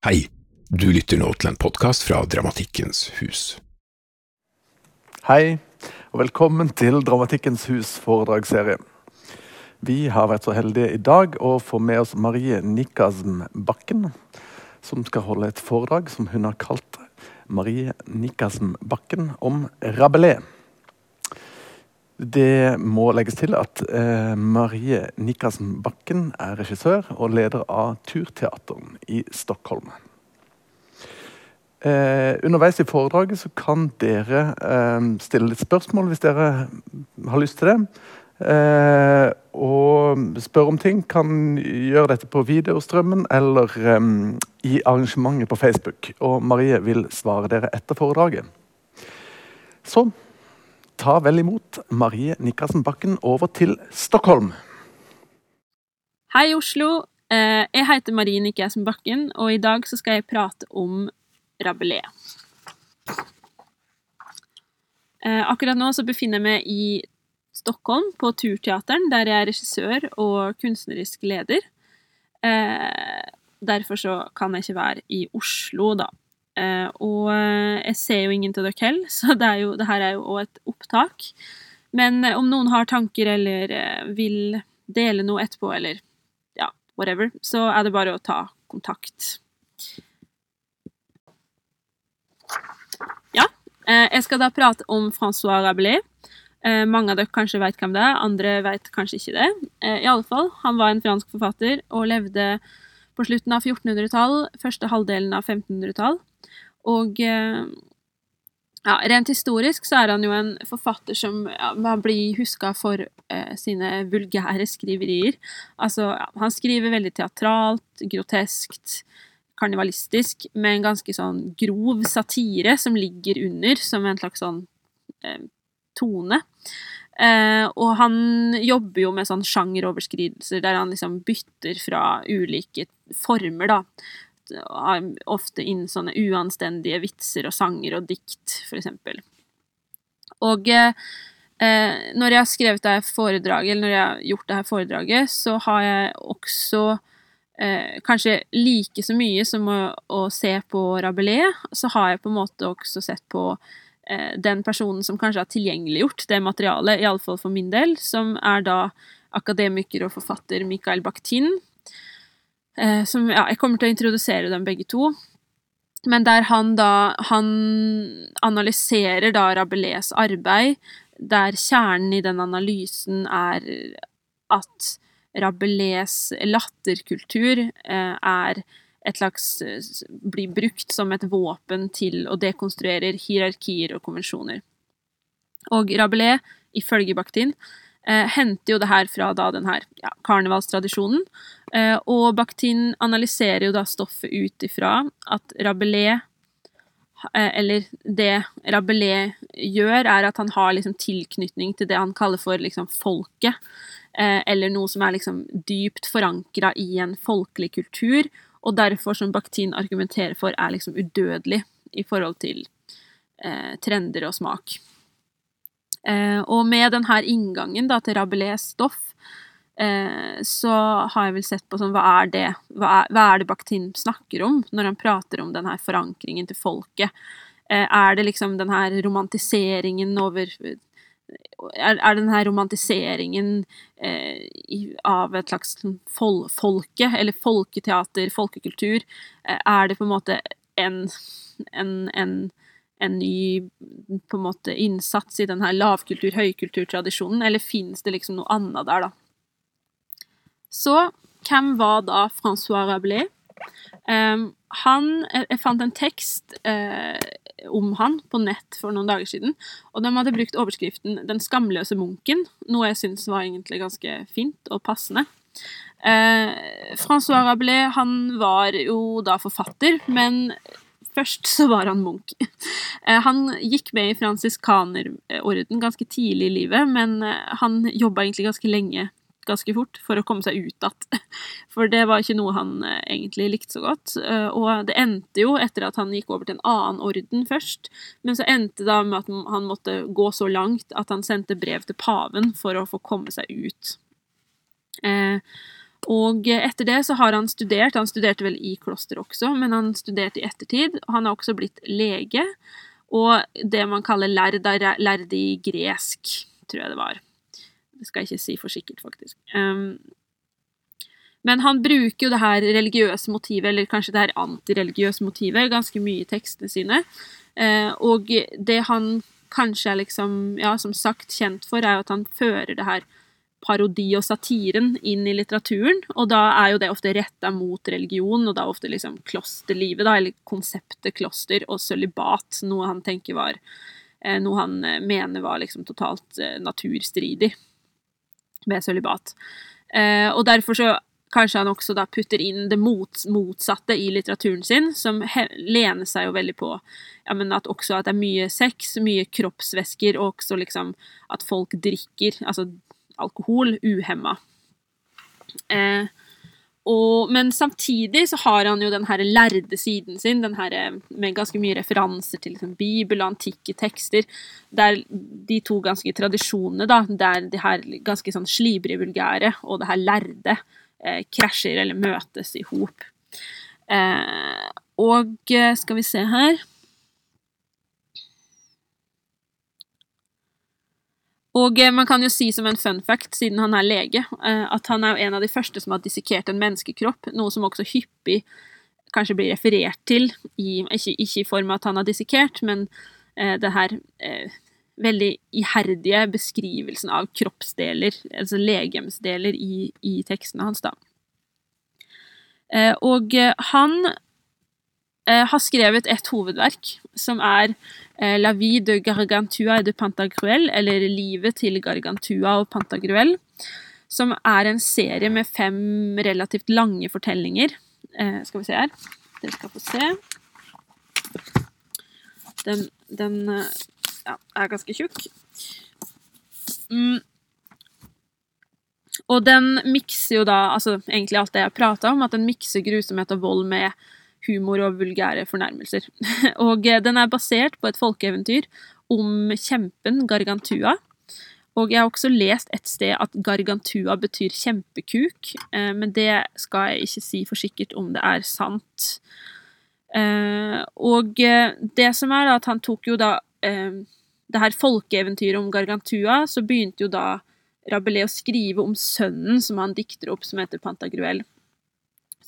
Hei, du lytter nå til en podkast fra Dramatikkens hus. Hei, og velkommen til Dramatikkens hus foredragsserie. Vi har vært så heldige i dag å få med oss Marie Nikasm Bakken, som skal holde et foredrag som hun har kalt Marie Nikasm Bakken om Rabelais. Det må legges til at eh, Marie Nikkassen Bakken er regissør og leder av Turteateren i Stockholm. Eh, underveis i foredraget kan dere eh, stille litt spørsmål hvis dere har lyst til det. Eh, og spørre om ting. Kan gjøre dette på videostrømmen eller eh, i arrangementet på Facebook. Og Marie vil svare dere etter foredraget. Så ta vel imot Marie Nikkersen Bakken over til Stockholm. Hei, Oslo. Eh, jeg heter Marie Nikkersen Bakken, og i dag skal jeg prate om Rabelais. Eh, akkurat nå befinner jeg meg i Stockholm, på Turteateren, der jeg er regissør og kunstnerisk leder. Eh, derfor kan jeg ikke være i Oslo, da. Uh, og eh, jeg ser jo ingen til dere heller, så det, jo, det her er jo òg et opptak. Men uh, om noen har tanker eller vil dele noe etterpå, eller ja, whatever, så er det bare å ta kontakt. Ja, jeg skal da prate om Francois Rabelais. mange av dere kanskje vet hvem det er, andre vet kanskje ikke det. I alle fall, han var en fransk forfatter og levde på slutten av 1400-tall, første halvdelen av 1500-tall. Og eh, ja, rent historisk så er han jo en forfatter som ja, blir huska for eh, sine vulgære skriverier. Altså, ja, han skriver veldig teatralt, groteskt, karnivalistisk, med en ganske sånn grov satire som ligger under, som en slags sånn eh, tone. Eh, og han jobber jo med sånn sjangeroverskridelser der han liksom bytter fra ulike former, da ofte inn sånne uanstendige vitser og sanger og dikt, for eksempel. Og eh, når jeg har skrevet det her foredraget, eller når jeg har gjort det her foredraget, så har jeg også eh, kanskje like så mye som å, å, se på Rabelais, så har jeg på en måte også sett på eh, den personen som kanskje har tilgjengeliggjort det materialet, iallfall for min del, som er da akademiker og forfatter Mikael Bakhtin, Eh, som Ja, jeg kommer til å introdusere dem begge to. Men der han da Han analyserer da Rabelais arbeid, der kjernen i den analysen er at Rabelais latterkultur eh, er et slags blir brukt som et våpen til å dekonstruere hierarkier og konvensjoner. Og Rabelais, ifølge Bakhtin, eh, henter jo det her fra da den her ja, karnevalstradisjonen. Eh, og Bakhtin analyserer jo da stoffet ut ifra at Rabelais eh, eller det Rabelais gjør, er at han har liksom tilknytning til det han kaller for liksom folket. Eh, eller noe som er liksom dypt forankra i en folkelig kultur, og derfor, som Bakhtin argumenterer for, er liksom udødelig i forhold til eh, trender og smak. Eh, og med denne inngangen da, til Rabelais stoff, eh, så har jeg vel sett på sånn, hva er det hva er, hva er det Bakhtin snakker om når han prater om denne forankringen til folket? Eh, er det liksom denne romantiseringen over er, er denne romantiseringen eh, av et slags sånn fol folke, eller folketeater, folkekultur, er det på en måte en, en, en en ny på en måte innsats i den her lavkultur-høykulturtradisjonen, eller finnes det liksom noe annet der, da? Så hvem var da Francois Rabelais? Um, han, jeg fant en tekst uh, om han på nett for noen dager siden, og de hadde brukt overskriften 'Den skamløse munken', noe jeg syns var egentlig ganske fint og passende. Uh, Francois Rabelais han var jo da forfatter, men Først så var han munk. Eh, han gikk med i fransiskanerorden ganske tidlig i livet, men eh, han jobba egentlig ganske lenge, ganske fort, for å komme seg ut igjen. For det var ikke noe han eh, egentlig likte så godt. Og det endte jo etter at han gikk over til en annen orden først, men så endte det med at han måtte gå så langt at han sendte brev til paven for å få komme seg ut. Og etter det så har han studert, han studerte vel i kloster også, men han studerte i ettertid. Han har også blitt lege, og det man kaller lærd, lærd i gresk, tror jeg det var. Det skal jeg ikke si for sikkert, faktisk. Um, men han bruker jo det her religiøse motivet, eller kanskje det her antireligiøse motivet, ganske mye i tekstene sine. Uh, og det han kanskje er liksom, ja, som sagt kjent for, er jo at han fører det her parodi og satiren inn i litteraturen, og da er jo det ofte retta mot religion, og da ofte liksom klosterlivet, da, eller konseptet kloster og sølibat, noe han tenker var eh, Noe han eh, mener var liksom totalt eh, naturstridig med sølibat. Og derfor så kanskje han også da putter inn det motsatte i litteraturen sin, som lener seg jo veldig på ja, men at også at det er mye sex, mye kroppsvæsker, og også liksom at folk drikker. Altså alkohol uhemma. Eh, men samtidig så har han jo den her lærde siden sin, den her, eh, med ganske mye referanser til liksom, Bibel og antikke tekster. Der de to ganske tradisjonene, da, der de her ganske sånn slibrige vulgære og det her lærde eh, krasjer eller møtes i hop. Eh, og eh, skal vi se her Og eh, man kan jo si som en fun fact, siden han er lege, eh, at han er en av de første som har dissekert en menneskekropp, noe som også hyppig kanskje blir referert til, ikke, i form av at han har dissekert, men eh, det her veldig iherdige beskrivelsen av kroppsdeler, altså legemsdeler, i, i tekstene hans, da. Og han har skrevet et hovedverk, som er Eh, La vie de Gargantua et de Pantagruel, eller Livet til Gargantua og Pantagruel, som er en serie med fem relativt lange fortellinger. Eh, skal vi se her. Dere skal få se. Den, den eh, ja, er ganske tjukk. Mm. Og den mikser jo da altså egentlig alt det jeg prata om, at den mikser grusomhet og vold med humor og vulgære fornærmelser. Og eh, den er basert på et folkeeventyr om kjempen Gargantua. Og jeg har også lest et sted at Gargantua betyr kjempekuk, eh, men det skal jeg ikke si for sikkert om det er sant. Eh, og det som er da at han tok jo da det her folkeeventyret om Gargantua, så begynte jo da Rabelais å skrive om sønnen som han dikter opp, som heter Pantagruel.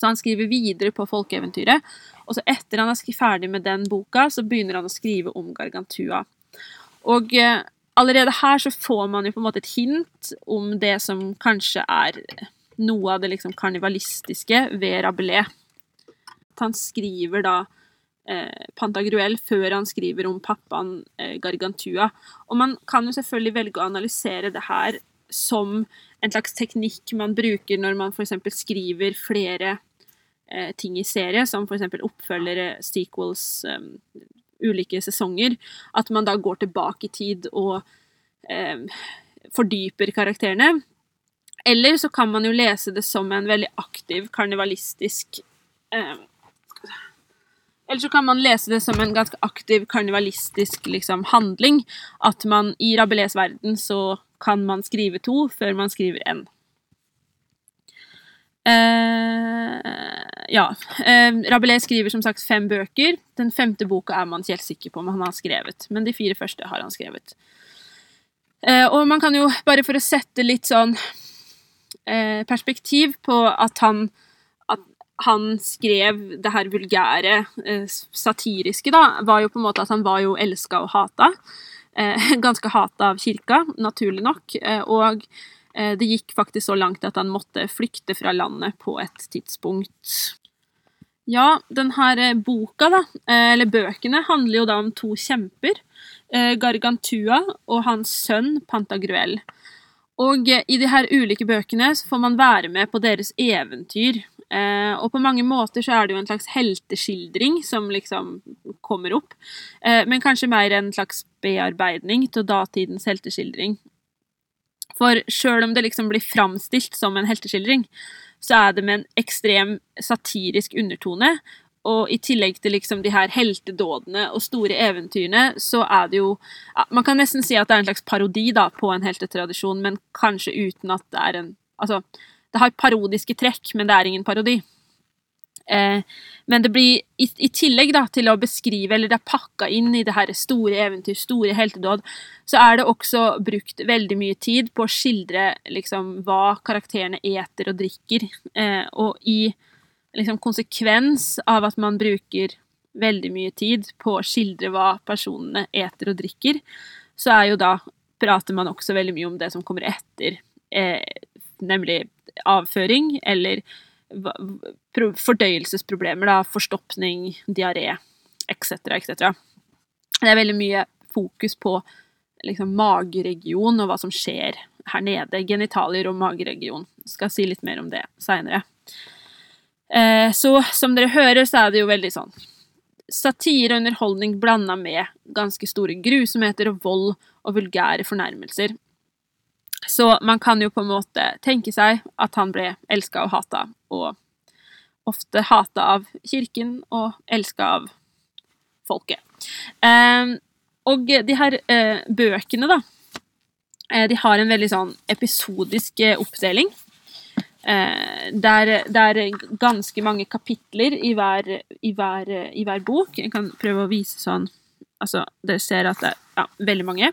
Så han skriver videre på folkeeventyret. Og så etter han er ferdig med den boka, så begynner han å skrive om Gargantua. Og eh, allerede her så får man jo på en måte et hint om det som kanskje er noe av det liksom karnivalistiske ved Rabelais. Han skriver da eh, Pantagruel før han skriver om pappaen eh, Gargantua. Og man kan jo selvfølgelig velge å analysere det her som en slags teknikk man bruker når man f.eks. skriver flere ting i serie, som f.eks. oppfølgere, sequels, um, ulike sesonger, at man da går tilbake i tid og um, fordyper karakterene. Eller så kan man jo lese det som en veldig aktiv karnevalistisk um, eller så kan man lese det som en ganske aktiv karnevalistisk liksom, handling. At man i Rabelais verden så kan man skrive to før man skriver én. Uh, ja. Eh, Rabelais skriver som sagt fem bøker. Den femte boka er man ikke helt sikker på om han har skrevet, men de fire første har han skrevet. Eh, og man kan jo, bare for å sette litt sånn perspektiv på at han, at han skrev det her vulgære, satiriske, da, var jo på en måte at han var jo elska og hata. Ganske hata av kirka, naturlig nok. Og det gikk faktisk så langt at han måtte flykte fra landet på et tidspunkt. Ja, denne eh, boka, da, eh, eller bøkene, handler jo da om to kjemper. Gargantua og hans sønn Pantagruel. Og i de her ulike bøkene så får man være med på deres eventyr. og på mange måter så er det jo en slags helteskildring som liksom kommer opp. men kanskje mer en slags bearbeidning til datidens helteskildring. For sjøl om det liksom blir framstilt som en helteskildring, så er det med en ekstrem satirisk undertone. Og i tillegg til liksom de her heltedådene og store eventyrene, så er det jo Man kan nesten si at det er en slags parodi da, på en heltetradisjon, men kanskje uten at det er en Altså, Det har parodiske trekk, men det er ingen parodi. Eh, men det blir i, i, tillegg da, til å beskrive, eller det er pakka inn i det her store eventyr, store heltedåd, så er det også brukt veldig mye tid på å skildre liksom, hva karakterene eter og drikker. Eh, og i liksom, konsekvens av at man bruker veldig mye tid på å skildre hva personene eter og drikker, så er jo da prater man også veldig mye om det som kommer etter, eh, nemlig avføring eller fordøyelsesproblemer, da, forstopning, diaré etc., etc. Det er veldig mye fokus på liksom, mageregion og hva som skjer her nede. Genitalier og mageregion. Skal si litt mer om det seinere. Eh, så som dere hører, så er det jo veldig sånn satire og underholdning blanda med ganske store grusomheter og vold og vulgære fornærmelser. Så man kan jo på en måte tenke seg at han ble elska og hata, og ofte hata av kirken og elska av folket. Eh, og de her eh, bøkene, da, eh, de har en veldig sånn episodisk eh, oppdeling. Eh, det er, ganske mange kapitler i hver, i, hver, i hver, bok. Jeg kan prøve å vise sånn Altså, dere ser at det er ja, veldig mange.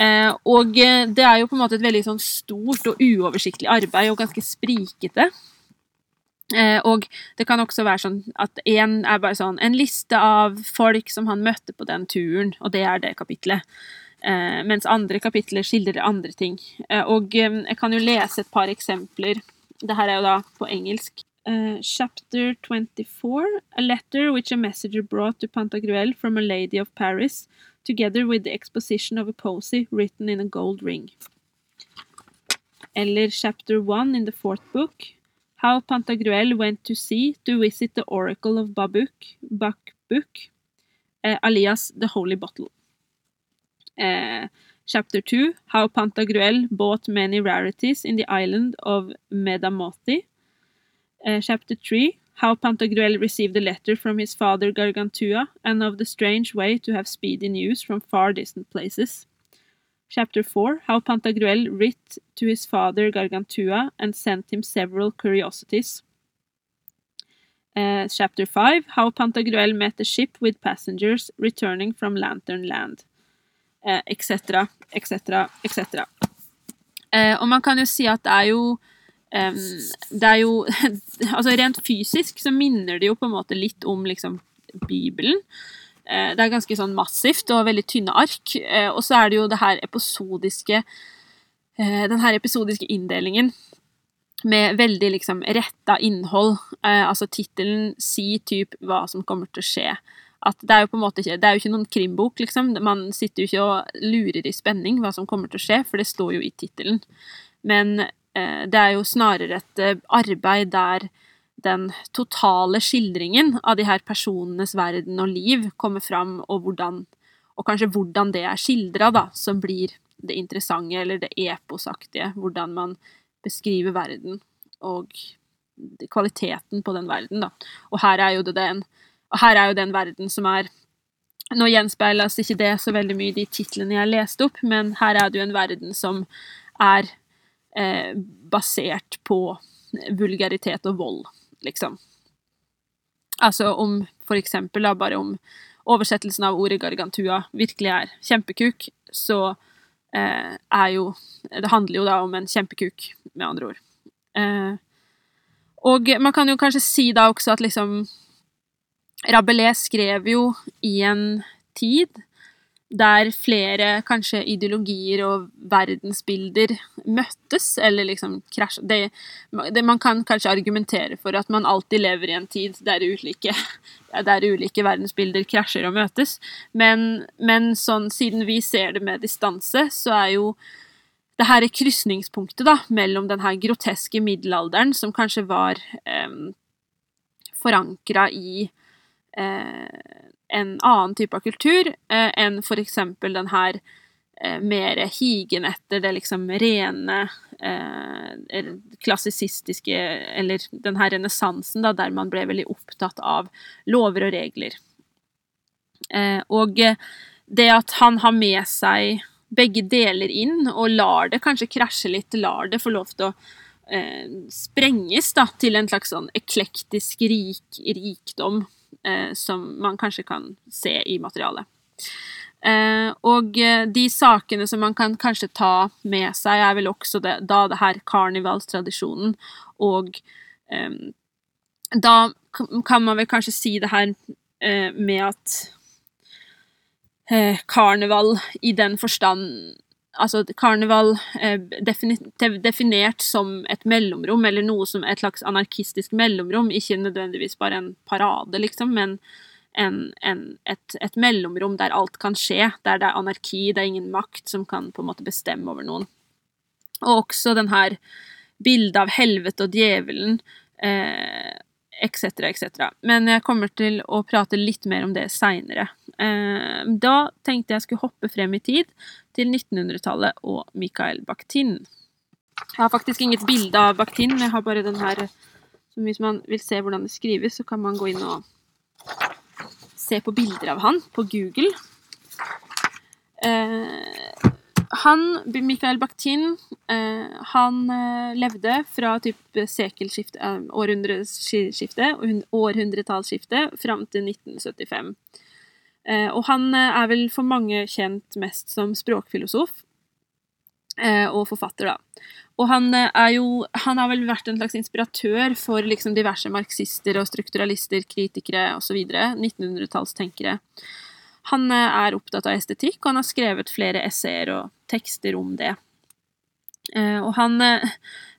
Eh, og det er jo på en måte et veldig sånn stort og uoversiktlig arbeid, og ganske sprikete. Eh, og det kan også være sånn at én er bare sånn en liste av folk som han møtte på den turen, og det er det kapitlet. Eh, mens andre kapitler skildrer andre ting. Eh, og eh, jeg kan jo lese et par eksempler. Det her er jo da på engelsk. Uh, chapter 24 A letter which a messenger brought to Pantagruel from a lady of Paris, together with the exposition of a posy written in a gold ring. Eller chapter 1 in the fourth book How Pantagruel went to sea to visit the oracle of Babuk, Bakbuk, eh, alias the Holy Bottle. Eh, chapter 2 How Pantagruel bought many rarities in the island of Medamoti. Uh, chapter 3 How Pantagruel received a letter from his father Gargantua, and of the strange way to have speedy news from far distant places. Chapter 4 How Pantagruel writ to his father Gargantua and sent him several curiosities. Uh, chapter 5 How Pantagruel met a ship with passengers returning from Lantern Land. Etc., etc., etc. Og man kan jo si at det er jo um, Det er jo Altså rent fysisk så minner det jo på en måte litt om liksom Bibelen. Uh, det er ganske sånn massivt og veldig tynne ark. Uh, og så er det jo det her episodiske uh, Den her episodiske inndelingen med veldig liksom retta innhold. Altså tittelen sier typ hva som kommer til å skje. At det er jo på en måte ikke Det er jo ikke noen krimbok, liksom. Man sitter jo ikke og lurer i spenning hva som kommer til å skje, for det står jo i tittelen. Men det er jo snarere et arbeid der den totale skildringen av de her personenes verden og liv kommer fram, og hvordan og kanskje hvordan det er skildra, som blir det interessante eller det eposaktige. Hvordan man beskriver verden og kvaliteten på den verden, da. Og her er jo det den, her er jo den verden som er Nå gjenspeiles ikke det så veldig mye i de titlene jeg leste opp, men her er det jo en verden som er eh, basert på vulgaritet og vold liksom. Altså om for eksempel da, bare om oversettelsen av ordet gargantua virkelig er kjempekuk, så eh, er jo Det handler jo da om en kjempekuk, med andre ord. Eh, og man kan jo kanskje si da også at liksom Rabelais skrev jo i en tid der flere kanskje ideologier og verdensbilder møttes, eller liksom krasja det, det, Man kan kanskje argumentere for at man alltid lever i en tid der ulike, der ulike verdensbilder krasjer og møtes, men, men sånn, siden vi ser det med distanse, så er jo det her er krysningspunktet da, mellom den her groteske middelalderen, som kanskje var eh, forankra i eh, en annen type av kultur eh, enn eksempel den her eh, mer higen etter det liksom rene eh, klassisistiske Eller den her renessansen, der man ble veldig opptatt av lover og regler. Eh, og det at han har med seg begge deler inn, og lar det kanskje krasje litt, lar det få lov til å, eh, sprenges da, til en slags sånn eklektisk rik, rikdom som man kanskje kan se i materialet. Eh, og eh, de sakene som man kan kanskje ta med seg, er vel også det, da det her karnevalstradisjonen, og eh, da kan man vel kanskje si det her eh, med at karneval i den forstand altså karneval eh, definert som et mellomrom, eller noe som et slags anarkistisk mellomrom, ikke nødvendigvis bare en parade, liksom, men en, en, et, et, mellomrom der alt kan skje, der det er anarki, det er ingen makt som kan på en måte bestemme over noen. Og også den her bildet av helvete og djevelen, eh, etc., etc. Men jeg kommer til å prate litt mer om det seinere. Eh, da tenkte jeg skulle hoppe frem i tid til 1900-tallet og Mikael Bakhtin. Jeg har faktisk inget bilde av Bakhtin, jeg har bare den her så Hvis man vil se hvordan det skrives, så kan man gå inn og se på bilder av han på Google. Eh, han, Mikael Bakhtin, eh, han eh, levde fra typ sekelskiftet, eh, århundreskiftet, århundretallsskiftet, fram til 1975. Eh, og han er vel for mange kjent mest som språkfilosof og forfatter, da. Og han er jo Han har vel vært en slags inspiratør for liksom diverse marxister og strukturalister, kritikere osv. 1900-tallstenkere. Han eh, er opptatt av estetikk, og han har skrevet flere essayer og tekster om det. Eh, og han eh,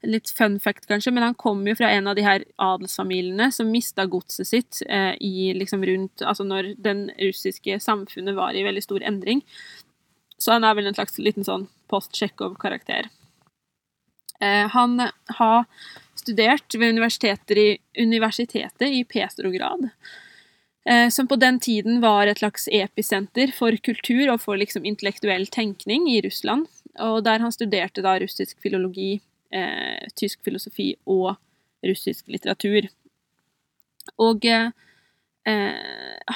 Litt fun fact, kanskje, men han kommer jo fra en av de her adelsfamiliene som mista godset sitt i liksom rundt Altså når den russiske samfunnet var i veldig stor endring. Så han er vel en slags liten sånn post-Tsjekhov-karakter. Han har studert ved universitetet i Petrograd. Eh, som på den tiden var et slags episenter for kultur og for liksom intellektuell tenkning i Russland. Og der han studerte da russisk filologi, eh, tysk filosofi og russisk litteratur. Og eh,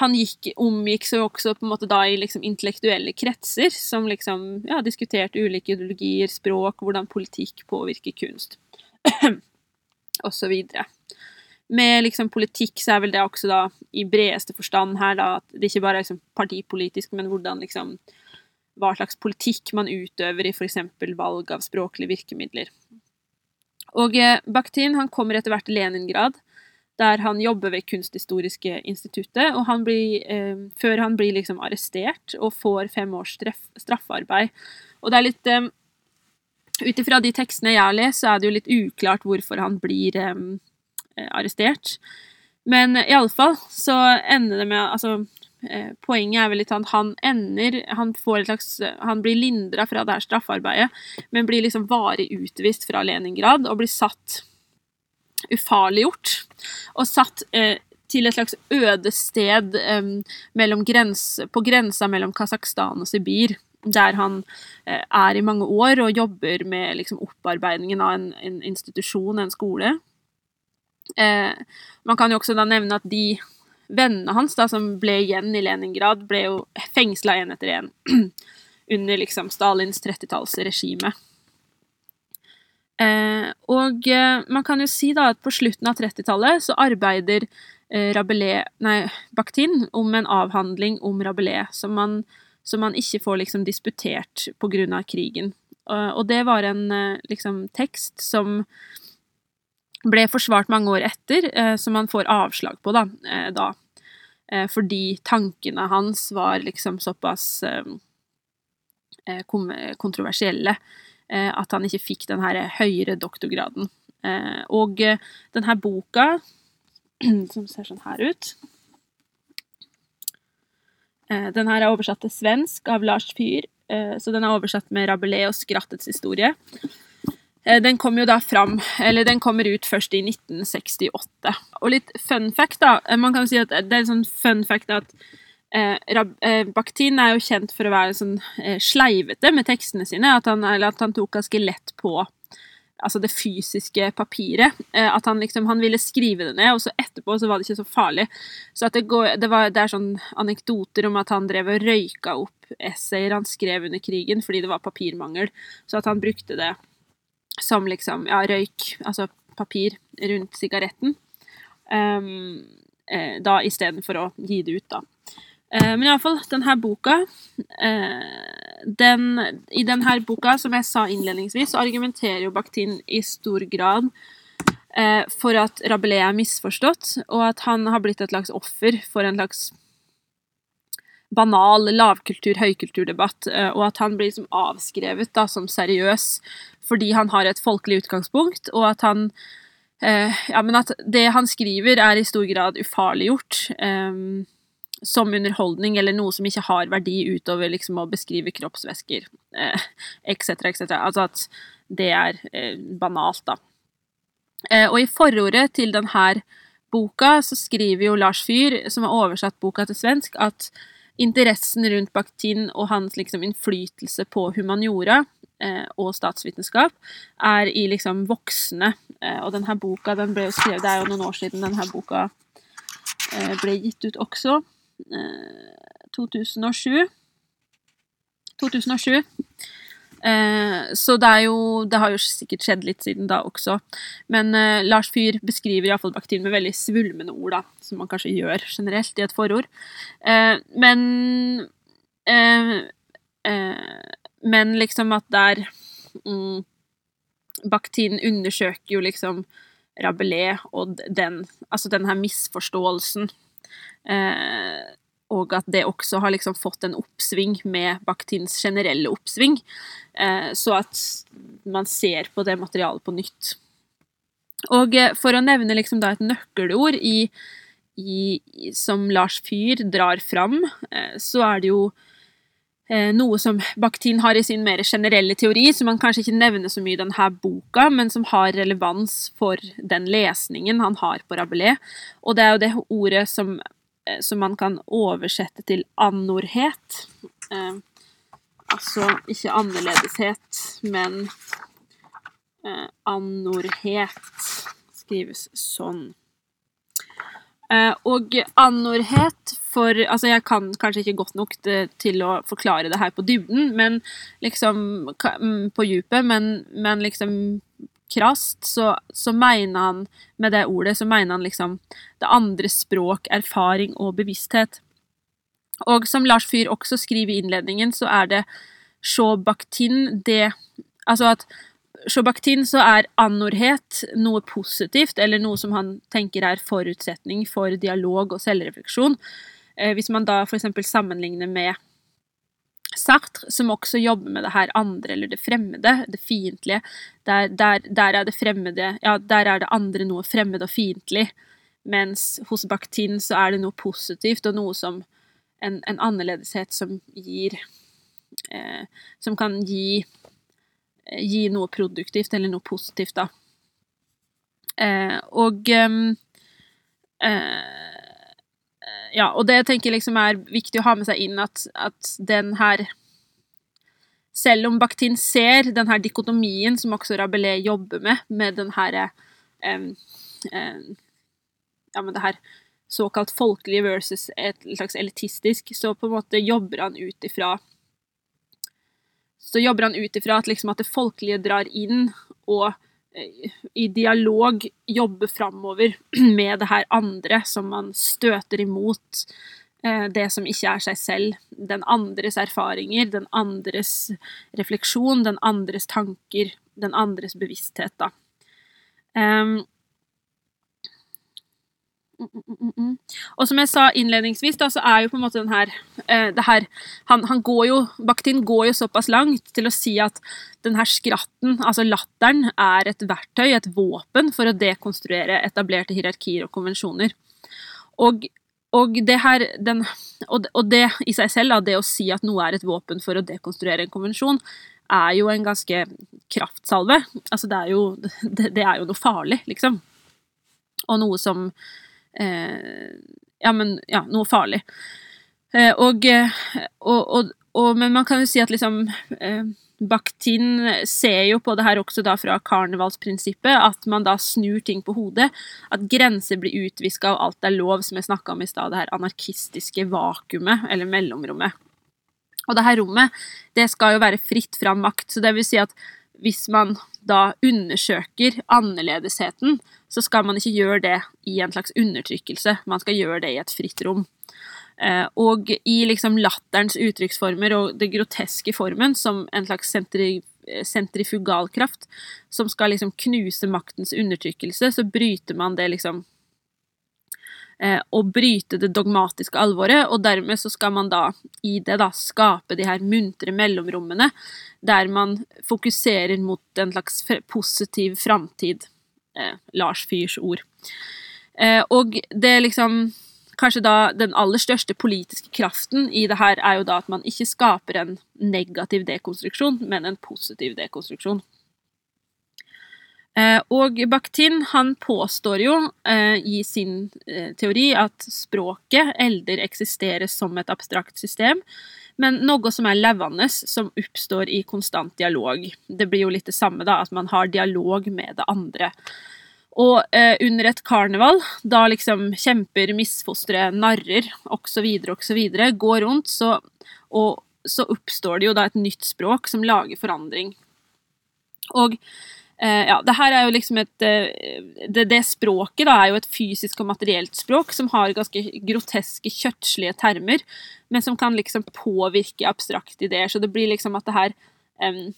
han gikk, omgikk seg også på en måte da i liksom intellektuelle kretser, som liksom ja, diskuterte ulike ideologier, språk, hvordan politikk påvirker kunst, og så med liksom politikk så er vel det også da i bredeste forstand her da at det ikke bare er liksom partipolitisk, men hvordan liksom hva slags politikk man utøver i f.eks. valg av språklige virkemidler. Og eh, Bakhtin han kommer etter hvert til Leningrad, der han jobber ved Kunsthistoriske instituttet, og han blir, eh, før han blir liksom arrestert og får fem års straff, straffarbeid. Og det er litt eh, Ut ifra de tekstene jeg har lest, så er det jo litt uklart hvorfor han blir Eh, arrestert. Men iallfall så ender det med Altså, eh, poenget er vel litt at han ender Han får et slags Han blir lindra fra det her straffarbeidet, men blir liksom varig utvist fra Leningrad og blir satt ufarliggjort. Og satt eh, til et slags ødested eh, grens, på grensa mellom Kasakhstan og Sibir. Der han eh, er i mange år og jobber med liksom, opparbeidingen av en, en institusjon, en skole. Eh, man kan jo også da nevne at de vennene hans da, som ble igjen i Leningrad, ble jo fengsla én etter én under liksom Stalins 30-tallsregime. Eh, og eh, man kan jo si da at på slutten av 30-tallet så arbeider eh, Rabelais, nei, Bakhtin om en avhandling om Rabelais som man, som man ikke får liksom disputert av krigen. og det var en eh, liksom tekst som ble forsvart mange år etter, eh, som han får avslag på da. Eh, da. Eh, fordi tankene hans var liksom såpass kontroversielle at han ikke fikk den her høyere doktorgraden. Og denne boka, som ser sånn her ut Den her er oversatt til svensk av Lars Fyhr, så den er oversatt med Rabelais og Skrattets historie. Eh, den kom jo da fram, eller den kommer ut først i 1968. Og litt fun fact, da. Eh, man kan si at det er en sånn fun fact at eh, eh, Bakhtin er jo kjent for å være sånn eh, sleivete med tekstene sine. At han, eller at han tok ganske lett på altså det fysiske papiret. At han liksom han ville skrive det ned, og så etterpå så var det ikke så farlig. Så at det, går, det, var, det er sånn anekdoter om at han drev og røyka opp essayer han skrev under krigen fordi det var papirmangel. Så at han brukte det som liksom ja, røyk, altså papir, rundt sigaretten. Um, eh, da istedenfor å gi det ut, da. Uh, men iallfall, denne boka uh, den, I denne boka, som jeg sa innledningsvis, så argumenterer jo Bakhtin i stor grad uh, for at Rabelais er misforstått, og at han har blitt et slags offer for en slags banal lavkultur, høykulturdebatt, eh, og at han blir liksom avskrevet da, som seriøs fordi han har et folkelig utgangspunkt, og at han eh, Ja, men at det han skriver, er i stor grad ufarliggjort. Eh, som underholdning eller noe som ikke har verdi utover liksom å beskrive kroppsvæsker etc., etc. Altså at det er banalt, da. Og i forordet til denne boka så skriver jo Lars Fyhr, som har oversatt boka til svensk, at interessen rundt Bakhtin og hans liksom innflytelse på humaniora eh, og statsvitenskap er i liksom voksne. Eh, og denne boka den ble jo skrevet, det er jo noen år siden denne boka eh, ble gitt ut også. 2007. 2007. Eh, så det er jo Det har jo sikkert skjedd litt siden da også. Men eh, Lars Fyhr beskriver iallfall bakterien med veldig svulmende ord, da, som man kanskje gjør generelt i et forord. Eh, men eh, eh, Men liksom at der mm, Bakhtin undersøker jo liksom Rabelais og den Altså den her misforståelsen Eh, og at det også har liksom fått en oppsving med Bakhtins generelle oppsving. Eh, så at man ser på det materialet på nytt. Og eh, for å nevne liksom et nøkkelord i, i, som Lars Fyhr drar fram, så er det jo noe som Bakhtin har i sin mer generelle teori, som han kanskje ikke nevner så mye i denne boka, men som har relevans for den lesningen han har på Rabelais. Og det er jo det ordet som Eh, som man kan oversette til annorhet. Eh, altså ikke annerledeshet, men eh, annorhet skrives sånn. Eh, og annorhet for Altså, jeg kan kanskje ikke godt nok til å forklare det her på dybden, men liksom mm, På djupet, men, men liksom krast, så, så mener han med det ordet så mener han liksom det andre språk, erfaring og bevissthet. Og som Lars Fyhr også skriver i innledningen, så er det Sjåbaktin det Altså at Sjåbaktin så er anorhet noe positivt, eller noe som han tenker er forutsetning for dialog og selvrefleksjon. Eh, hvis man da eksempel sammenligner med Sartre, som også jobber med det her andre eller det fremmede, det fiendtlige. Der, der, der, er det fremmede Ja, der er det andre noe fremmed og fiendtlig. Mens hos Bakhtin så er det noe positivt og noe som En, en annerledeshet som gir eh, Som kan gi Gi noe produktivt eller noe positivt, da. Eh, og eh, ja, og det jeg tenker liksom er viktig å ha med seg inn, at, at den her Selv om Bakhtin ser den her dikotomien som også Rabelais jobber med, med den her um, um, Ja, med det her såkalt folkelige versus et slags elitistisk, så på en måte jobber han ut ifra Så jobber han ut ifra at liksom at det folkelige drar inn og i dialog jobbe framover med det her andre som man støter imot. Eh, det som ikke er seg selv. Den andres erfaringer, den andres refleksjon, den andres tanker, den andres bevissthet, da. Og som jeg sa innledningsvis, da, så er jo på en måte den her, eh, det her han, han, går jo, Bakhtin går jo såpass langt til å si at den her skratten, altså latteren, er et verktøy, et våpen, for å dekonstruere etablerte hierarkier og konvensjoner. Og, og det her, den, og, og det i seg selv, da, det å si at noe er et våpen for å dekonstruere en konvensjon, er jo en ganske kraftsalve. Altså, det er jo, det, det er jo noe farlig, liksom. Og noe som Ja, men ja, noe farlig. Eh, og, og, og, og, Men man kan jo si at liksom eh, Bakhtin ser jo på det her også da fra karnevalsprinsippet, at man da snur ting på hodet. At grenser blir utviska, og alt er lov, som jeg snakka om i stad. Det her anarkistiske vakuumet, eller mellomrommet. Og det her rommet, det skal jo være fritt fra makt. Så det vil si at hvis man da undersøker annerledesheten, så skal man ikke gjøre det i en slags undertrykkelse. Man skal gjøre det i et fritt rom. Eh, og i liksom latterens uttrykksformer og det groteske formen, som en slags sentri, sentrifugalkraft som skal liksom knuse maktens undertrykkelse, så bryter man det liksom eh, Å bryte det dogmatiske alvoret, og dermed så skal man da i det da skape de her muntre mellomrommene, der man fokuserer mot en slags positiv framtid. Eh, Lars Fyrs ord. Eh, og det er liksom kanskje da den aller største politiske kraften i det her er jo da at man ikke skaper en negativ dekonstruksjon, men en positiv dekonstruksjon. Eh, og Bakhtin han påstår jo eh, i sin eh, teori at språket elder eksisterer som et abstrakt system, men noe som er levende, som oppstår i konstant dialog. Det blir jo litt det samme, da, at man har dialog med det andre. Og eh, under et karneval, da liksom kjemper, misfostre, narrer osv. osv. går rundt, så, og så oppstår det jo da et nytt språk som lager forandring. Og ja, det her er jo liksom et eh, det, det, språket da er jo et fysisk og materielt språk som har ganske groteske, kjøttslige termer, men som kan liksom påvirke abstrakte ideer. Så det blir liksom at det her um,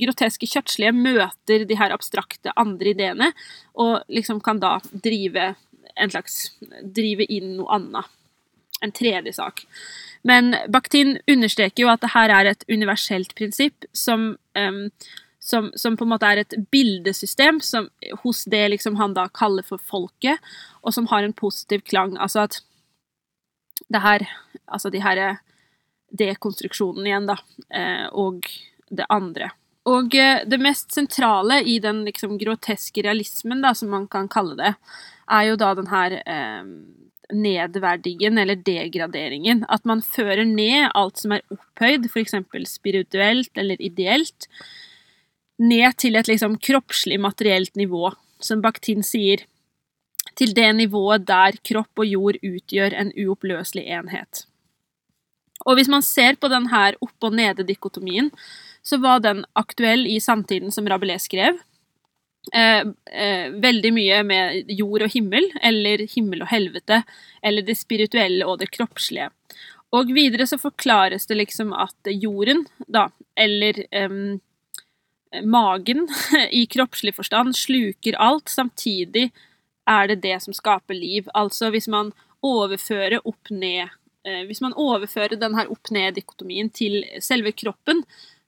groteske kjøttslige møter de her abstrakte andre ideene, og liksom kan da drive en slags drive inn noe annet. En tredje sak. Men Bakhtin understreker jo at det her er et universelt prinsipp som, um, som, som, på en måte er et bildesystem som, hos det liksom han da kaller for folket, og som har en positiv klang. Altså at det her Altså de her dekonstruksjonen igjen, da, eh, og det andre. Og eh, det mest sentrale i den liksom groteske realismen, da, som man kan kalle det, er jo da den her eh, nedverdigen, eller degraderingen. At man fører ned alt som er opphøyd, f.eks. spirituelt eller ideelt, ned til et liksom kroppslig, materielt nivå, som Bakhtin sier, til det nivået der kropp og jord utgjør en uoppløselig enhet. Og hvis man ser på denne opp- og nede-dikotomien, så var den aktuell i samtiden som Rabelais skrev. Eh, eh, veldig mye med jord og himmel, eller himmel og helvete, eller det spirituelle og det kroppslige. Og videre så forklares det liksom at jorden, da, eller eh, magen i kroppslig forstand, sluker alt. Samtidig er det det som skaper liv. Altså hvis man overfører opp-ned eh, Hvis man overfører denne opp-ned-dikotomien til selve kroppen,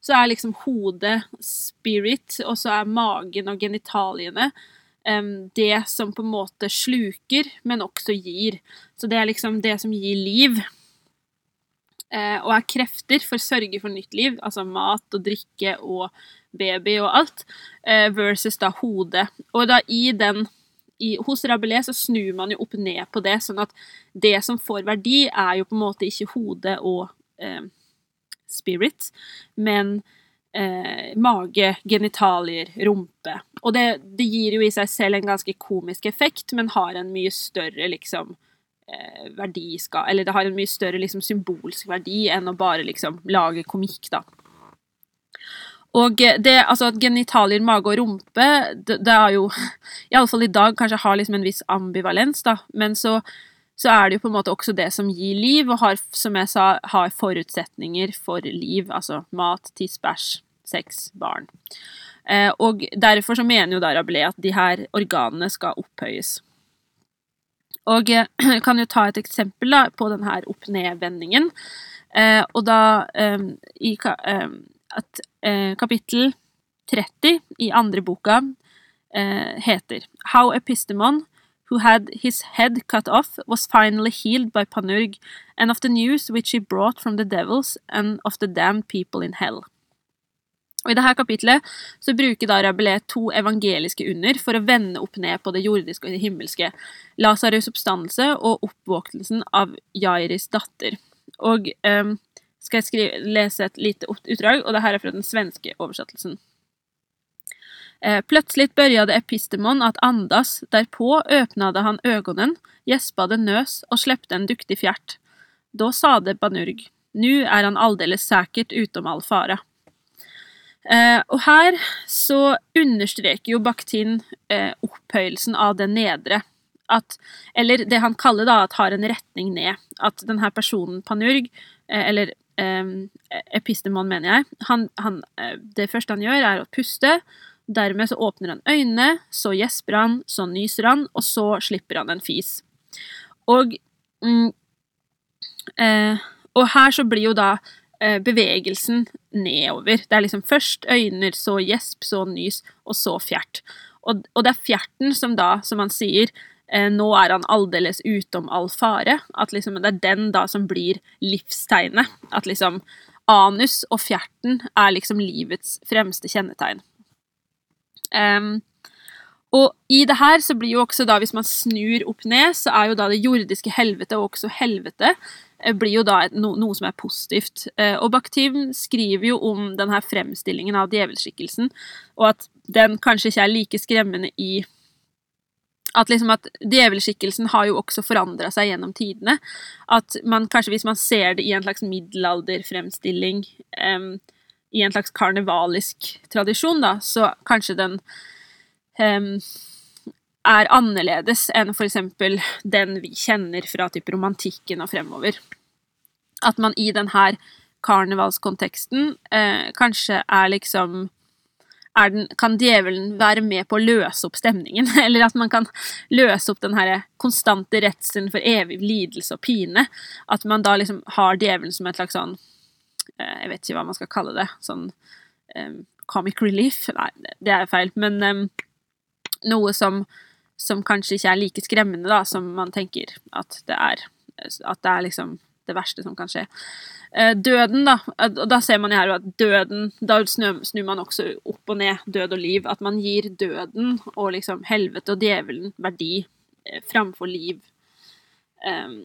så er liksom hodet spirit, og så er magen og genitaliene det som på en måte sluker, men også gir. Så det er liksom det som gir liv. Uh, og er krefter for å sørge for nytt liv, altså mat og drikke og baby og alt, uh, versus da hodet. Og da i den i, hos Rabelais så snur man jo opp ned på det, sånn at det som får verdi, er jo på en måte ikke hodet og eh, spirit, men eh, mage, genitalier, rumpe. Og det, det, gir jo i seg selv en ganske komisk effekt, men har en mye større liksom eh, verdi Eller det har en mye større liksom symbolsk verdi enn å bare liksom lage komikk, da. Og det, altså at genitalier, mage og rumpe, det, det er jo Iallfall i dag kanskje har liksom en viss ambivalens, da, men så så er det jo på en måte også det som gir liv, og har, som jeg sa, har forutsetninger for liv. Altså mat, tiss, bæsj, sex, barn. Eh, og derfor så mener jo da Rabelais at de her organene skal opphøyes. Og jeg eh, kan jo ta et eksempel da, på denne opp-ned-vendingen. Eh, og da eh, i eh, at eh, kapittel 30 i andre boka heter How Epistemon who had his head cut off, was finally healed by Panurg, and of the news which he brought from the devils and of the damned people in hell. Og I dette kapitlet så bruker da Rabelais to evangeliske under for å vende opp ned på det jordiske og det himmelske, Lasarus' oppstandelse og oppvåknelsen av Jairis datter. Og um, skal jeg skrive, lese et lite utdrag, og det her er fra den svenske oversettelsen. Eh, plötsligt började epistemon att andas, därpå öppnade han ögonen, gäspade nös och släppte en duktig fjärt. Då sade Banurg, nu är han alldeles säkert utom all fara. Eh, og her så understreker jo Bakhtin eh, opphøyelsen av det nedre. At, eller det han kaller da at har en retning ned. At denne personen, Panurg, eh, eller epistemon, mener jeg, han, han, eh, det første han gjør, er å puste. Dermed så åpner han øynene, så gjesper han, så nyser han, og så slipper han en fis. Og, mm, eh, og her så blir jo da eh, bevegelsen nedover. Det er liksom først øyne, så gjesp, så nys, og så fjert. Og, og, det er fjerten som da, som han sier, nå er han aldeles utom all fare. At liksom det er den da som blir livstegnet. At liksom anus og fjerten er liksom livets fremste kjennetegn. Um, og i det her så blir jo også da, hvis man snur opp ned, så er jo da det jordiske helvete og også helvete eh, blir jo da no, noe som er positivt. Eh, og Bakhtin skriver jo om denne fremstillingen av djevelskikkelsen, og at den kanskje ikke er like skremmende i at liksom at djevelskikkelsen har jo også forandra seg gjennom tidene. At man kanskje, hvis man ser det i en slags middelalderfremstilling, um, i en slags karnevalisk tradisjon, da, så kanskje den um, er annerledes enn f.eks. den vi kjenner fra typ romantikken og fremover. At man i denne karnevalskonteksten eh, kanskje er liksom den, Kan djevelen være med på å løse opp stemningen? Eller at man kan løse opp den her konstante redselen for evig lidelse og pine? At man da liksom har djevelen som et slags sånn eh, Jeg vet ikke hva man skal kalle det. Sånn um, comic relief? Nei, det er feil. Men um, noe som, som, kanskje ikke er like skremmende da, som man tenker at det er. At det er liksom det verste som kan skje. Eh, døden, da. Og da ser man jo her at døden Da snur man også opp og ned død og liv. At man gir døden og liksom helvete og djevelen verdi eh, framfor liv. Um,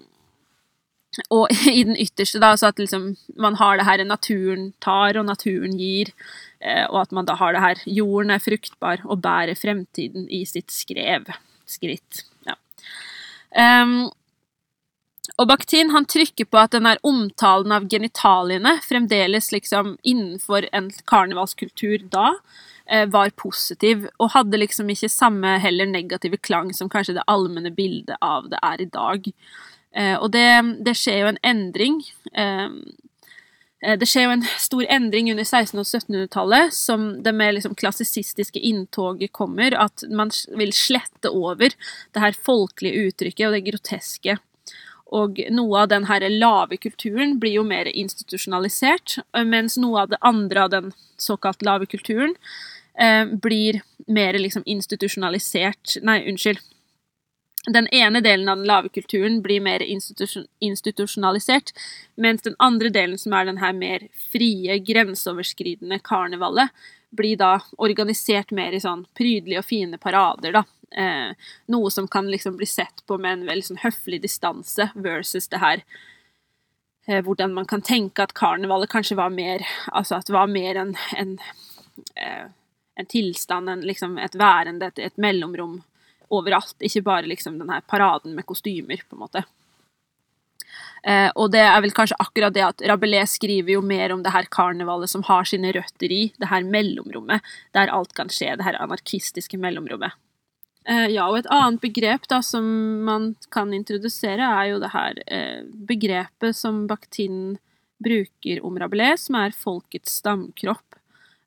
og i den ytterste, da, så at liksom man har det her naturen tar og naturen gir. Eh, og at man da har det her Jorden er fruktbar og bærer fremtiden i sitt skrev. Skritt. Ja. Um, og Bakhtin han trykker på at den der omtalen av genitaliene fremdeles liksom innenfor en karnevalskultur da eh, var positiv, og hadde liksom ikke samme heller negative klang som kanskje det allmenne bildet av det er i dag. Eh, og det, det skjer jo en endring. Eh, det skjer jo en stor endring under 1600- og 1700-tallet, som det med liksom klassisistiske inntoget kommer, at man vil slette over det her folkelige uttrykket og det groteske. Og noe av den her lave kulturen blir jo mer institusjonalisert, mens noe av det andre av den såkalt lave kulturen eh, blir mer liksom institusjonalisert Nei, unnskyld den ene delen av den lave kulturen blir mer institusjonalisert, mens den andre delen, som er den her mer frie, grenseoverskridende karnevalet, blir da organisert mer i sånn prydelige og fine parader, da. Eh, noe som kan liksom bli sett på med en veldig sånn høflig distanse versus det her eh, hvordan man kan tenke at karnevalet kanskje var mer Altså at det var mer en, en, eh, en tilstand, en, liksom et værende, et, et mellomrom overalt. Ikke bare liksom den her paraden med kostymer, på en måte. Eh, og det er vel kanskje akkurat det at Rabelais skriver jo mer om det her karnevalet som har sine røtter i det her mellomrommet, der alt kan skje, det her anarkistiske mellomrommet. Eh, ja, og et annet begrep da som man kan introdusere, er jo det her eh, begrepet som Bakhtin bruker om Rabelais, som er folkets stamkropp.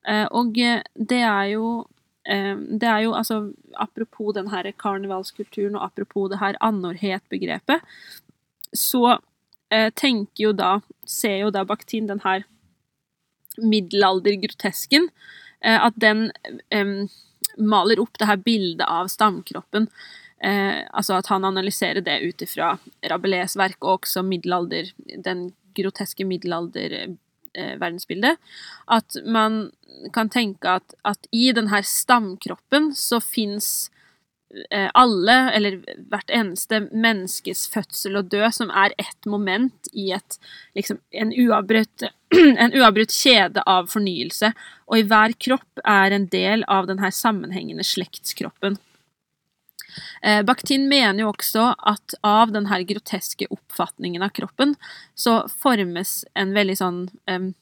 Eh, og det er jo det er jo altså Apropos den her karnevalskulturen og apropos det her annorhet-begrepet, så tenker jo da Ser jo da Bakhtin den her middelaldergrotesken, at den maler opp det her bildet av stamkroppen. Eh, altså at han analyserer det ut ifra Rabelais verk og også middelalder, den groteske middelalder eh. At man kan tenke at, at i denne stamkroppen så fins alle, eller hvert eneste menneskes fødsel og død, som er ett moment i et, liksom, en, uavbrutt, en uavbrutt kjede av fornyelse. Og i hver kropp er en del av denne sammenhengende slektskroppen. Eh, Bakhtin mener jo også at av denne groteske oppfatningen av kroppen, så formes en veldig sånn um,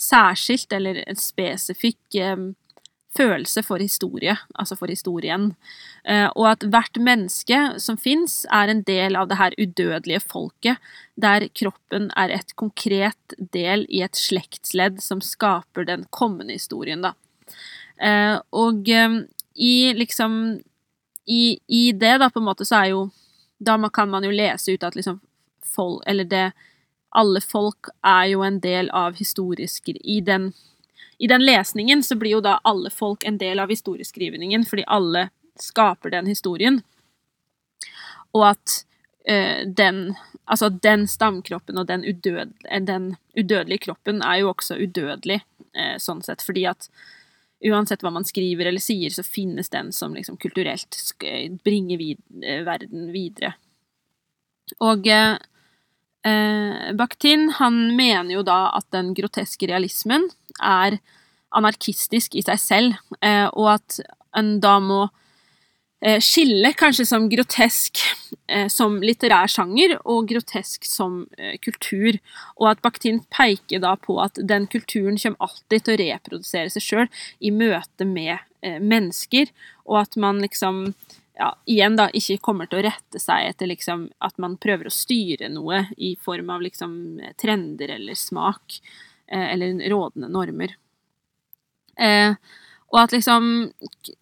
særskilt eller en spesifikk eh, følelse for historie, altså for historien. Eh, og at hvert menneske som fins, er en del av det her udødelige folket, der kroppen er et konkret del i et slektsledd som skaper den kommende historien, da. Eh, og eh, i liksom i, i, det, da, på en måte, så er jo Da kan man jo lese ut at liksom folk Eller det Alle folk er jo en del av historisk I den i den lesningen så blir jo da alle folk en del av historieskrivningen, fordi alle skaper den historien. Og at uh, den Altså, den stamkroppen og den, udød, den, udødelige kroppen er jo også udødelig, uh, sånn sett, fordi at uansett hva man skriver eller sier, så finnes den som liksom kulturelt bringer vid verden videre. Og Eh, Bakhtin han mener jo da at den groteske realismen er anarkistisk i seg selv, eh, og at en da må eh, skille kanskje som grotesk eh, som litterær sjanger og grotesk som kultur, og at Bakhtin peker da på at den kulturen kommer alltid til å reprodusere seg sjøl i møte med mennesker, og at man liksom ja, igjen da, ikke kommer til å rette seg etter liksom at man prøver å styre noe i form av liksom trender eller smak, eller rådende normer. Eh, og at liksom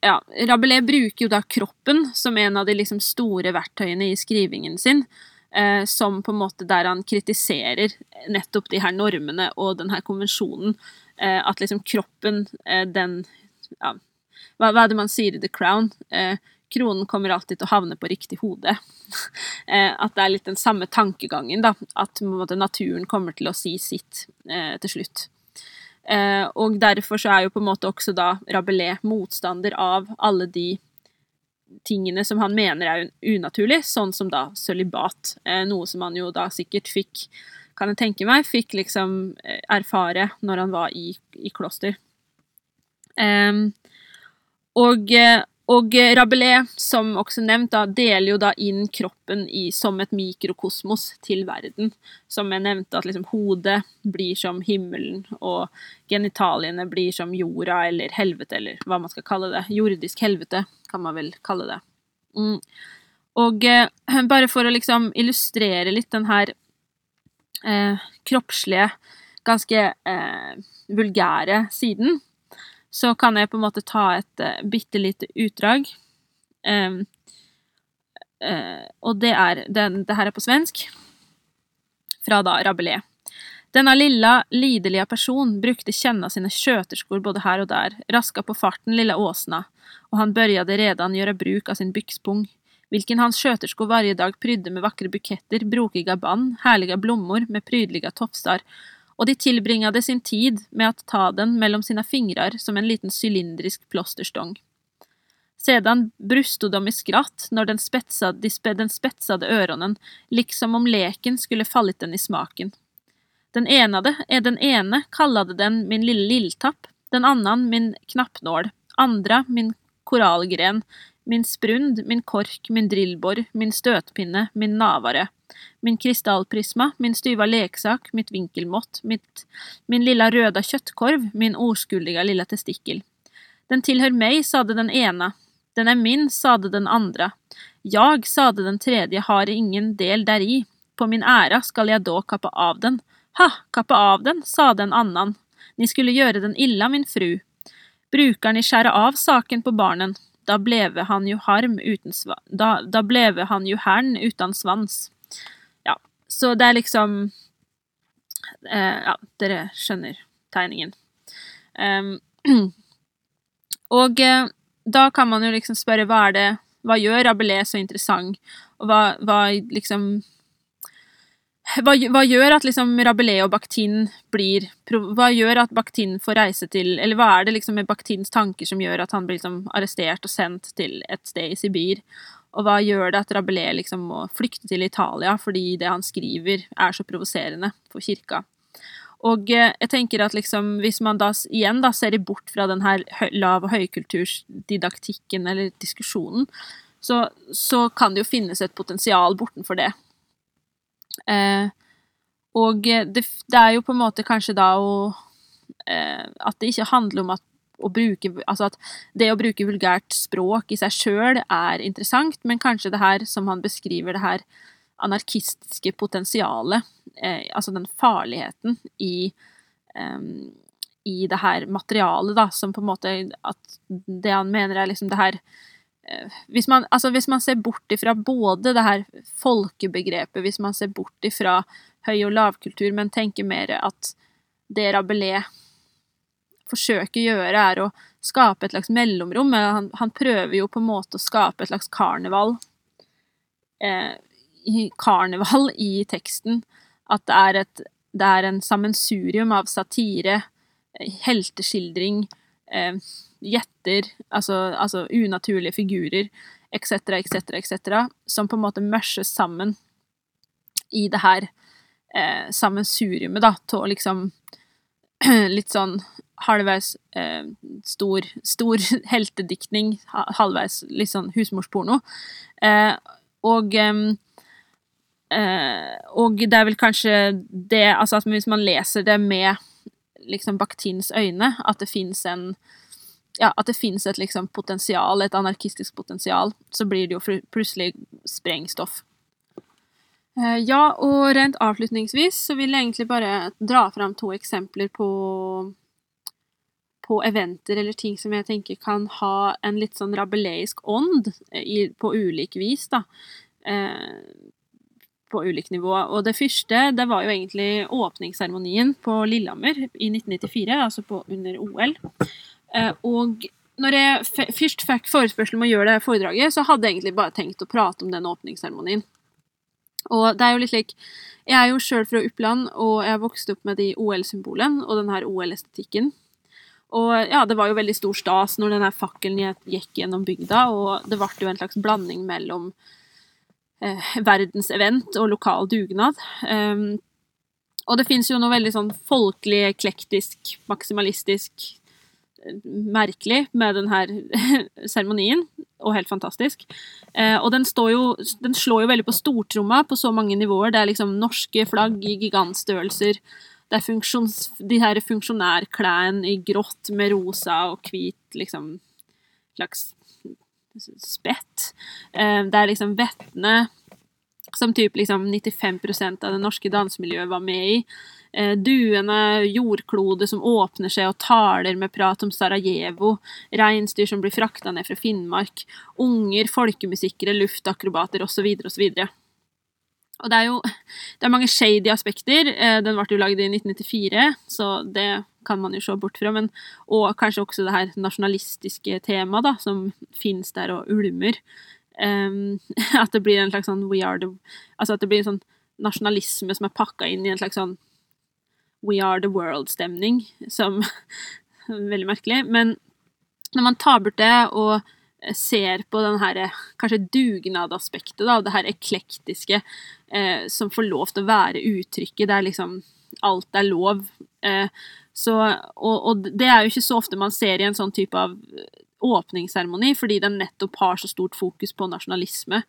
Ja, Rabelais bruker jo da kroppen som en av de liksom store verktøyene i skrivingen sin. Eh, som på en måte der han kritiserer nettopp de her normene og den her konvensjonen. Eh, at liksom kroppen, eh, den Ja, hva, hva, er det man sier i The Crown? Eh, kronen kommer alltid til å havne på riktig hode. Eh, at det er litt den samme tankegangen, da. At naturen kommer til å si sitt eh, til slutt. Eh, og derfor så er jo på en måte også da Rabelais motstander av alle de tingene som han mener er unaturlig, sånn som da sølibat. Eh, noe som han jo da sikkert fikk, kan jeg tenke meg, fikk liksom eh, erfare når han var i, i kloster. Um, og og eh, Rabelais, som også nevnt, da, deler jo da inn kroppen i, som et mikrokosmos til verden. Som jeg nevnte, at liksom hodet blir som himmelen, og genitaliene blir som jorda eller helvete, eller hva man skal kalle det. Jordisk helvete, kan man vel kalle det. Mm. Og eh, bare for å liksom illustrere litt den her eh, kroppslige, ganske eh, vulgære siden, så kan jeg på en måte ta et uh, bitte lite utdrag. Um, uh, og det er den, Det her er på svensk, fra da Rabelais. Denne lilla, lidelige person brukte kjenna sine skjøterskor både her og der, raska på farten lilla åsna, og han började redan gjøre bruk av sin byxpung, hvilken hans skjøterskor varje dag prydde med vakre buketter, brokiga band, herlige blommor med prydliga tofsar og de tilbringade sin tid med å ta den mellom sine fingrar som en liten cylindrisk plåsterstång. Sedan brusto de i skratt når den spetsade, de den spetsade öronen, liksom om leken skulle fallit den i smaken. Den enade er den ene kallade den min lille lilltapp, den annan min knappnål, andra min korallgren, min sprund, min kork, min drillbor, min støtpinne, min navare, min kristallprisma, min styva leksak, mitt vinkelmått, mitt, min lilla röda köttkorv, min oskuldiga lilla testikkel. Den tillhör mig, sade den ena. Den är min, sade den andra. Jag, sade den tredje, har ingen del däri. På min ära skall jag då kappa av den. Ha, kappa av den, sade en annan. Ni skulle gjøre den illa, min fru. Brukar ni skjære av saken på barnen? Da bleve han jo harm uten svans. Da, da bleve han jo hern uten svans. Så det er liksom eh, Ja, dere skjønner tegningen. Um, og eh, da kan man jo liksom spørre hva er det Hva gjør Rabelais så interessant, og hva, hva liksom hva, hva, gjør at liksom Rabelais og Bakhtin blir Hva gjør at Bakhtin får reise til Eller hva er det liksom med Bakhtins tanker som gjør at han blir liksom arrestert og sendt til et sted i Sibir? Og hva gjør det at Rabelais liksom må flykte til Italia fordi det han skriver, er så provoserende for kirka? Og eh, jeg tenker at liksom, hvis man da igjen da ser bort fra den her lav- og høykultursdidaktikken eller diskusjonen, så, så, kan det jo finnes et potensial bortenfor det. Eh, og det, det, er jo på en måte kanskje da å eh, at det ikke handler om at å bruke, altså at det å bruke vulgært språk i seg sjøl er interessant, men kanskje det her som han beskriver, det her anarkistiske potensialet, eh, altså den farligheten i eh, i det her materialet, da, som på en måte At det han mener er liksom det her hvis man, altså hvis man ser bort ifra både det her folkebegrepet, hvis man ser bort ifra høy- og lavkultur, men tenker mer at det Rabelais forsøker å gjøre, er å skape et slags mellomrom. Han, han, prøver jo på en måte å skape et slags karneval. Eh, karneval i teksten. At det er, et, det er en sammensurium av satire, helteskildring, eh, gjetter, altså, altså, unaturlige figurer, etc., etc., etc., som på en måte mushes sammen i det her eh, sammensuriumet, da, til å liksom Litt sånn halvveis eh, stor, stor heltediktning, halvveis litt sånn husmorsporno. Eh, og eh, og det er vel kanskje det Altså at hvis man leser det med liksom Bakhtins øyne, at det fins en ja, at det fins et liksom potensial, et anarkistisk potensial, så blir det jo plutselig sprengstoff. Eh, ja, og rent avslutningsvis så vil jeg egentlig bare dra fram to eksempler på på eventer eller ting som jeg tenker kan ha en litt sånn rabeleisk ånd i, på ulik vis, da. Eh, på ulikt nivå. Og det første, det var jo egentlig åpningsseremonien på Lillehammer i 1994, altså på, under OL. Eh, og når jeg først fikk forespørsel om å gjøre det foredraget, så hadde jeg egentlig bare tenkt å prate om den åpningsseremonien. Og det er jo litt slik Jeg er jo sjøl fra Oppland, og jeg vokste opp med de OL-symbolene og den her OL-estetikken. Og ja, det var jo veldig stor stas når denne fakkelen gikk gjennom bygda, og det ble jo en slags blanding mellom eh, verdensevent og lokal dugnad. Um, og det fins jo noe veldig sånn folkelig, eklektisk, maksimalistisk merkelig med denne seremonien, og helt fantastisk. Eh, og den, jo, den, slår jo veldig på stortromma på så mange nivåer. Det er liksom norske flagg i gigantstørrelser. Det er funksjons, de her funksjonærklærne i grått med rosa og hvit liksom slags spett. Eh, det er liksom vettene som typ liksom 95% av det norske dansemiljøet var med i. Eh, duende jordklode som åpner seg og taler med prat om Sarajevo. Reinsdyr som blir frakta ned fra Finnmark. Unger, folkemusikere, luftakrobater osv. osv. Og det er jo det er mange shady aspekter. Eh, den ble jo lagd i 1994, så det kan man jo se bort fra. Men, og kanskje også det her nasjonalistiske temaet da, som finnes der og ulmer. Um, at det blir en slags sånn we are the Altså at det blir en sånn nasjonalisme som er pakka inn i en slags sånn we are the world-stemning, som Veldig merkelig. Men når man tar bort det og ser på den her kanskje dugnadaspektet, da, det her eklektiske eh, som får lov til å være uttrykket. Det er liksom Alt er lov. Eh, så, og, og, det er jo ikke så ofte man ser i en sånn type av åpningsseremoni, fordi den nettopp har så stort fokus på nasjonalisme.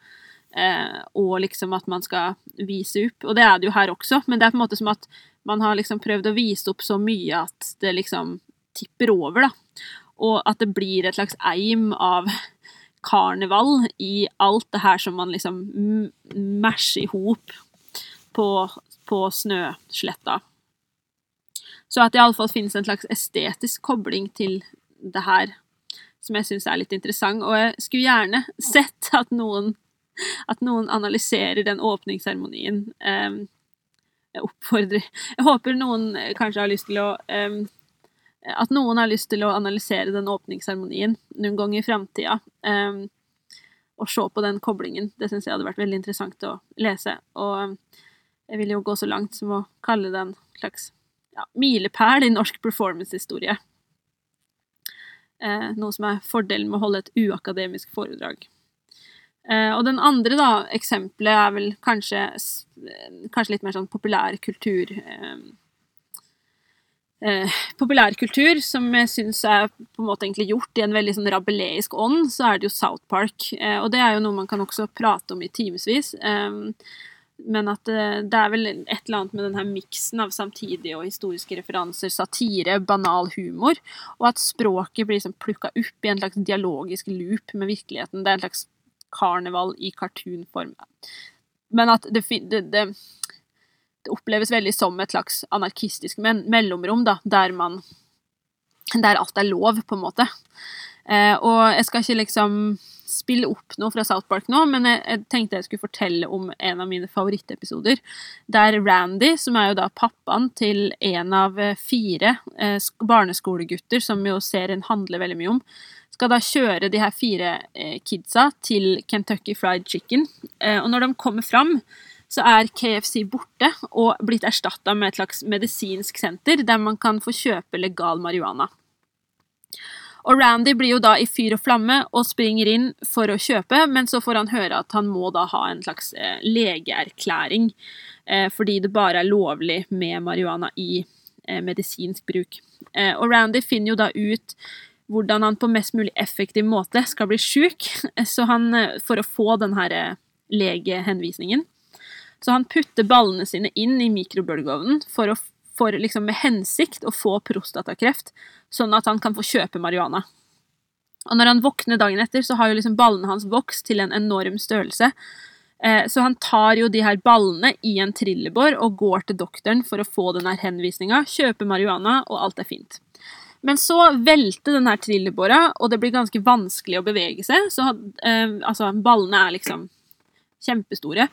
Eh, og liksom at man skal vise opp. Og det er det jo her også, men det er på en måte som at man har liksom prøvd å vise opp så mye at det liksom tipper over, da. Og at det blir et slags eim av karneval i alt det her som man liksom masher i hop på, på snøsletta. Så at det iallfall finnes en slags estetisk kobling til det her, som jeg syns er litt interessant. Og jeg skulle gjerne sett at noen, at noen analyserer den åpningsseremonien. Um, jeg oppfordrer Jeg håper noen kanskje har lyst til å um, at noen har lyst til å analysere den åpningsseremonien noen gang i framtida. Um, og se på den koblingen. Det syns jeg hadde vært veldig interessant å lese. Og jeg vil jo gå så langt som å kalle det en slags ja, milepæl i norsk performancehistorie. Eh, noe som er fordelen med å holde et uakademisk foredrag. Eh, og den andre da, eksempelet er vel kanskje, kanskje litt mer sånn populærkultur. Eh, eh, populærkultur, som jeg syns er på en måte egentlig gjort i en veldig sånn rabeleisk ånd, så er det jo South Park. Eh, og det er jo noe man kan også prate om i timevis. Eh, men at det, det er vel et eller annet med den her miksen av samtidige og historiske referanser, satire, banal humor, og at språket blir liksom plukka opp i en slags dialogisk loop med virkeligheten. Det er en slags karneval i cartoonform. Men at det, det, det, det oppleves veldig som et slags anarkistisk mellomrom, da, der man Der alt er lov, på en måte. Eh, og jeg skal ikke liksom spille opp noe fra South Park nå, men jeg, jeg, tenkte jeg skulle fortelle om en av mine favorittepisoder. Der Randy, som er jo da pappaen til en av eh, fire eh, barneskolegutter, som jo serien handler veldig mye om, skal da kjøre de her fire eh, kidsa til Kentucky Fried Chicken. Eh, og når de kommer fram, så er KFC borte og blitt erstatta med et slags medisinsk senter der man kan få kjøpe legal marihuana. Og Randy blir jo da i fyr og flamme og springer inn for å kjøpe, men så får han høre at han må da ha en slags eh, legeerklæring, fordi det bare er lovlig med marihuana i medisinsk bruk. Og Randy finner jo da ut hvordan han på mest mulig effektiv måte skal bli sjuk, eh, for å få denne eh, legehenvisningen. Så han putter ballene sine inn i mikrobølgeovnen for, å, for liksom med hensikt å få prostatakreft sånn at han kan få kjøpe marihuana. Og når han våkner dagen etter, så har jo liksom ballene hans vokst til en enorm størrelse. Eh, så han tar jo de her ballene i en trillebår og går til doktoren for å få den her henvisninga, kjøper marihuana, og alt er fint. Men så velter den her trillebåra, og det blir ganske vanskelig å bevege seg. Så eh, altså, ballene er liksom kjempestore.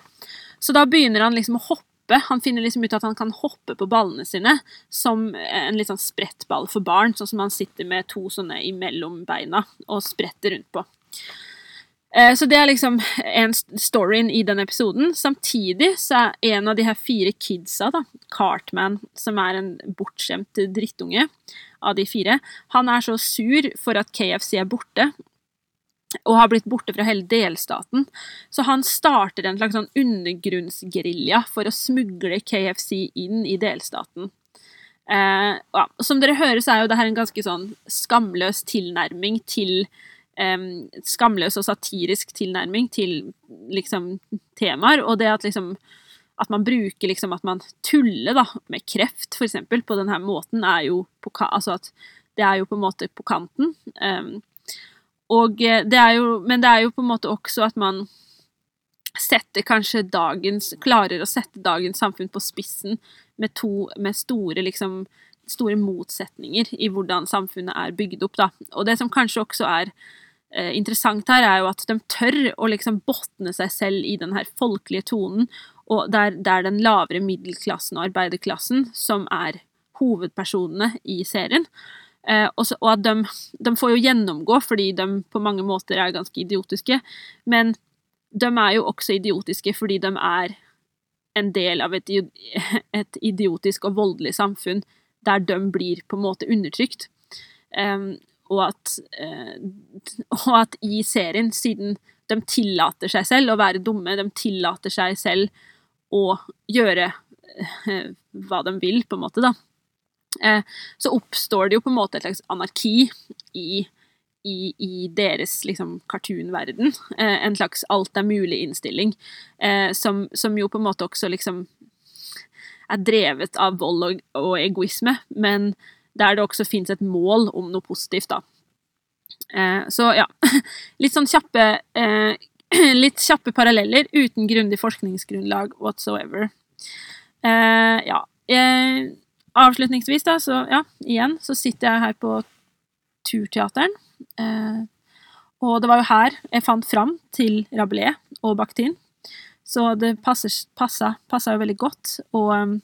Så da begynner han liksom å hoppe. Han finner liksom ut at han kan hoppe på ballene sine som en litt sånn sprettball for barn, sånn som han sitter med to sånne imellom beina og spretter rundt på. Eh, så det er liksom en storyen i den episoden. Samtidig så er en av de her fire kidsa, da, Cartman, som er en bortskjemt drittunge av de fire, han er så sur for at KFC er borte, og har blitt borte fra hele delstaten. Så han starter en slags sånn undergrunnsgerilja for å smugle KFC inn i delstaten. Eh, ja. Som dere hører, så er jo det her en ganske sånn skamløs tilnærming til eh, Skamløs og satirisk tilnærming til liksom temaer, og det at liksom at man bruker liksom at man tuller da, med kreft, for eksempel, på denne måten, er jo på, altså det er jo på en måte på kanten. Um, og eh, det er jo, men det er jo på en måte også at man setter kanskje dagens Klarer å sette dagens samfunn på spissen med to med store liksom store motsetninger i hvordan samfunnet er bygd opp, da. Og det som kanskje også er interessant her, er jo at de tør å liksom botne seg selv i den her folkelige tonen, og der, der den lavere middelklassen og arbeiderklassen, som er hovedpersonene i serien, Eh, og, og, at de, de, får jo gjennomgå fordi de på mange måter er ganske idiotiske, men de er jo også idiotiske fordi de er en del av et, et idiotisk og voldelig samfunn der de blir på en måte undertrykt. Um, og, at, uh, og at i serien, siden de tillater seg selv å være dumme, de tillater seg selv å gjøre uh, hva de vil, på en måte, da, Eh, så oppstår det jo på en måte et slags anarki i, i, i deres liksom cartoonverden. Eh, en slags alt er mulig-innstilling, eh, som, som, jo på en måte også liksom er drevet av vold og, og egoisme, men der det også fins et mål om noe positivt, da. så ja, litt sånn kjappe Litt kjappe paralleller uten grundig forskningsgrunnlag whatsoever. ja. Avslutningsvis, da, så ja, igjen så sitter jeg her på Turteateren. Eh, og det var jo her jeg fant fram til Rabelais og Bakhtin. Så det passa jo veldig godt å um,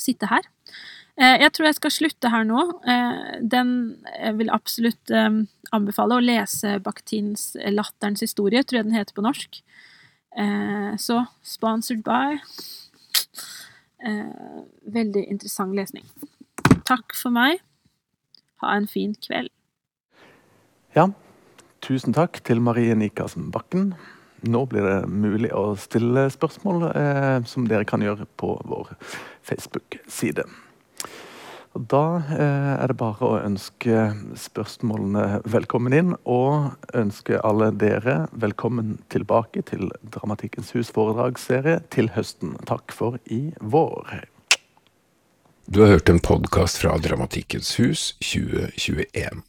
sitte her. Eh, jeg tror jeg skal slutte her nå. Eh, den jeg vil absolutt anbefale å lese Bakhtins 'Latterens historie', tror jeg den heter på norsk. Eh, så sponsored by Eh, veldig interessant lesning. Takk for meg. Ha en fin kveld. Ja, tusen takk til Marie Nikasen Bakken. Nå blir det mulig å stille spørsmål, eh, som dere kan gjøre på vår Facebook-side. Og Da eh, er det bare å ønske spørsmålene velkommen inn, og ønske alle dere velkommen tilbake til Dramatikkens hus foredragsserie til høsten. Takk for i vår. Du har hørt en podkast fra Dramatikkens hus 2021.